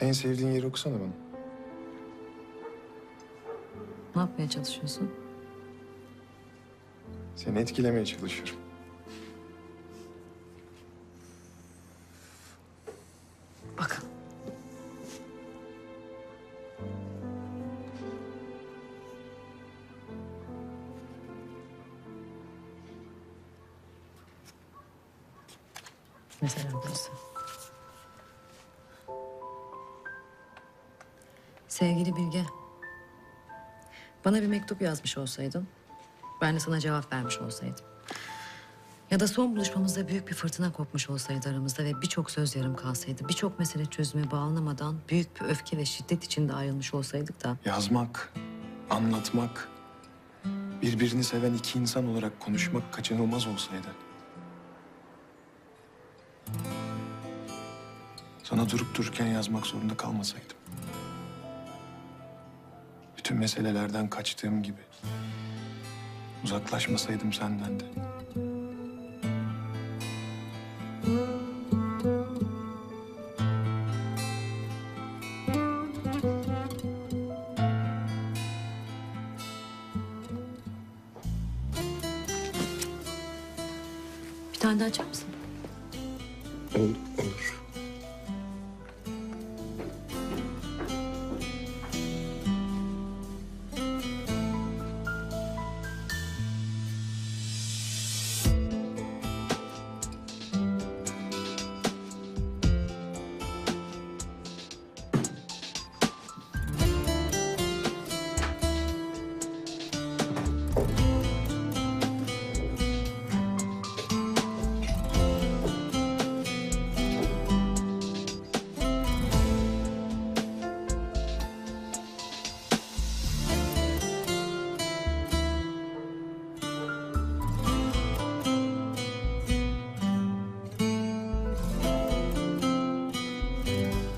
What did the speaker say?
En sevdiğin yeri okusana bana. Ne yapmaya çalışıyorsun? Seni etkilemeye çalışıyorum. Bak. Mesela burası. Sevgili Bilge. Bana bir mektup yazmış olsaydın, ben de sana cevap vermiş olsaydım. Ya da son buluşmamızda büyük bir fırtına kopmuş olsaydı aramızda ve birçok söz yarım kalsaydı, birçok mesele çözüme bağlanamadan büyük bir öfke ve şiddet içinde ayrılmış olsaydık da Yazmak, anlatmak, birbirini seven iki insan olarak konuşmak kaçınılmaz olsaydı. Sana durup dururken yazmak zorunda kalmasaydım. Bütün meselelerden kaçtığım gibi. Uzaklaşmasaydım senden de. bir tane daha açar mısın? Oldu.